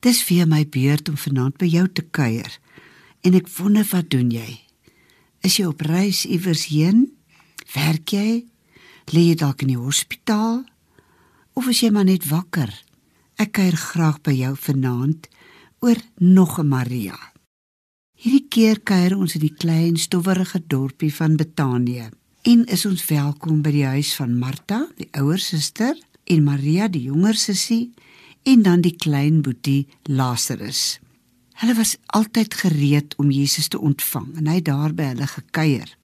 Dis vir my beurt om vanaand by jou te kuier. En ek wonder wat doen jy? Is jy op reis iewers heen? Werk jy? Lê jy dalk in die hospitaal? Of is jy maar net wakker? Ek kuier graag by jou vanaand oor nog 'n Maria. Hierdie keer kuier ons in die klein stowwerige dorpie van Betanië en is ons welkom by die huis van Martha, die ouer suster, en Maria, die jonger sussie, en dan die klein boetie Lazarus. Hulle was altyd gereed om Jesus te ontvang en hy daar by hulle gekuier.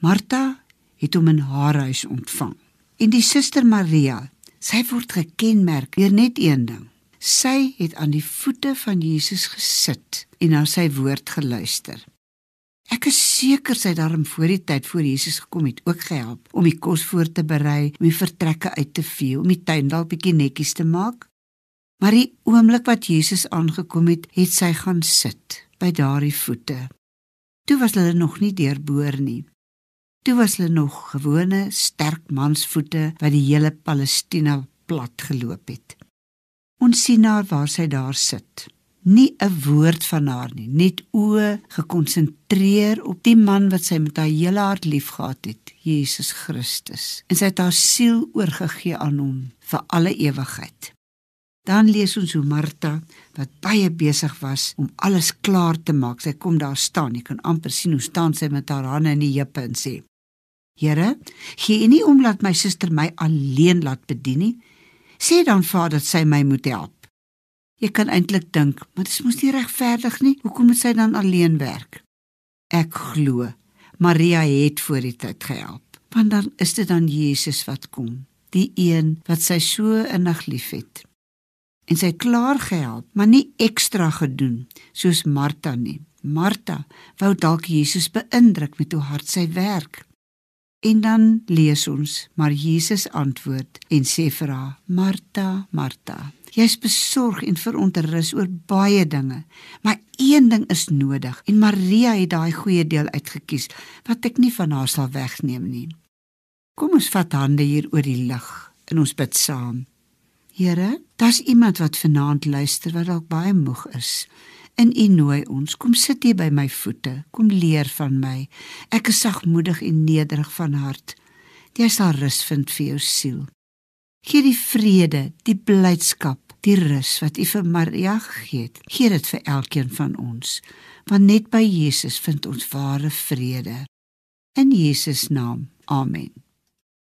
Martha het hom in haar huis ontvang. En die suster Maria, sy word gekenmerk deur net een ding. Sy het aan die voete van Jesus gesit en na sy woord geluister. Ek is seker sy het daarom voor die tyd voor Jesus gekom het ook gehelp om die kos voor te berei, om die vertrekke uit te vee, om die tuin dalk bietjie netjies te maak. Maar die oomblik wat Jesus aangekom het, het sy gaan sit by daardie voete. Toe was hulle nog nie deurboor nie. Toe was hulle nog gewone sterk mansvoete wat die hele Palestina plat geloop het. Ons sien haar waar sy daar sit nie 'n woord van haar nie, net oë gekonsentreer op die man wat sy met haar hele hart liefgehad het, Jesus Christus. En sy het haar siel oorgegee aan hom vir alle ewigheid. Dan lees ons hoe Martha, wat baie besig was om alles klaar te maak, sy kom daar staan, jy kan amper sien hoe staan sy met haar hande in die heupe en sê: "Here, gee U nie om laat my suster my alleen laat bedien nie. Sê dan Vader dat sy my moet help." Jy kan eintlik dink, maar dit moes nie regverdig nie. Hoekom moet sy dan alleen werk? Ek glo Maria het voor die tyd gehelp. Want dan is dit dan Jesus wat kom, die een wat sy so innig liefhet. En sy klaar gehelp, maar nie ekstra gedoen soos Martha nie. Martha wou dalk Jesus beïndruk met hoe hard sy werk. En dan lees ons, maar Jesus antwoord en sê vir haar: "Martha, Martha, Jy's besorg en veronterus oor baie dinge, maar een ding is nodig en Maria het daai goeie deel uitgekies wat ek nie van haar sal wegneem nie. Kom ons vat hande hier oor die lig en ons bid saam. Here, daar's iemand wat vanaand luister wat dalk baie moeg is. En U nooi ons, kom sit hier by my voete, kom leer van my. Ek is sagmoedig en nederig van hart. Jy sal rus vind vir jou siel. Gee die vrede, die blydskap, die rus wat U vir Maria gegee het. Gee dit vir elkeen van ons, want net by Jesus vind ons ware vrede. In Jesus naam. Amen.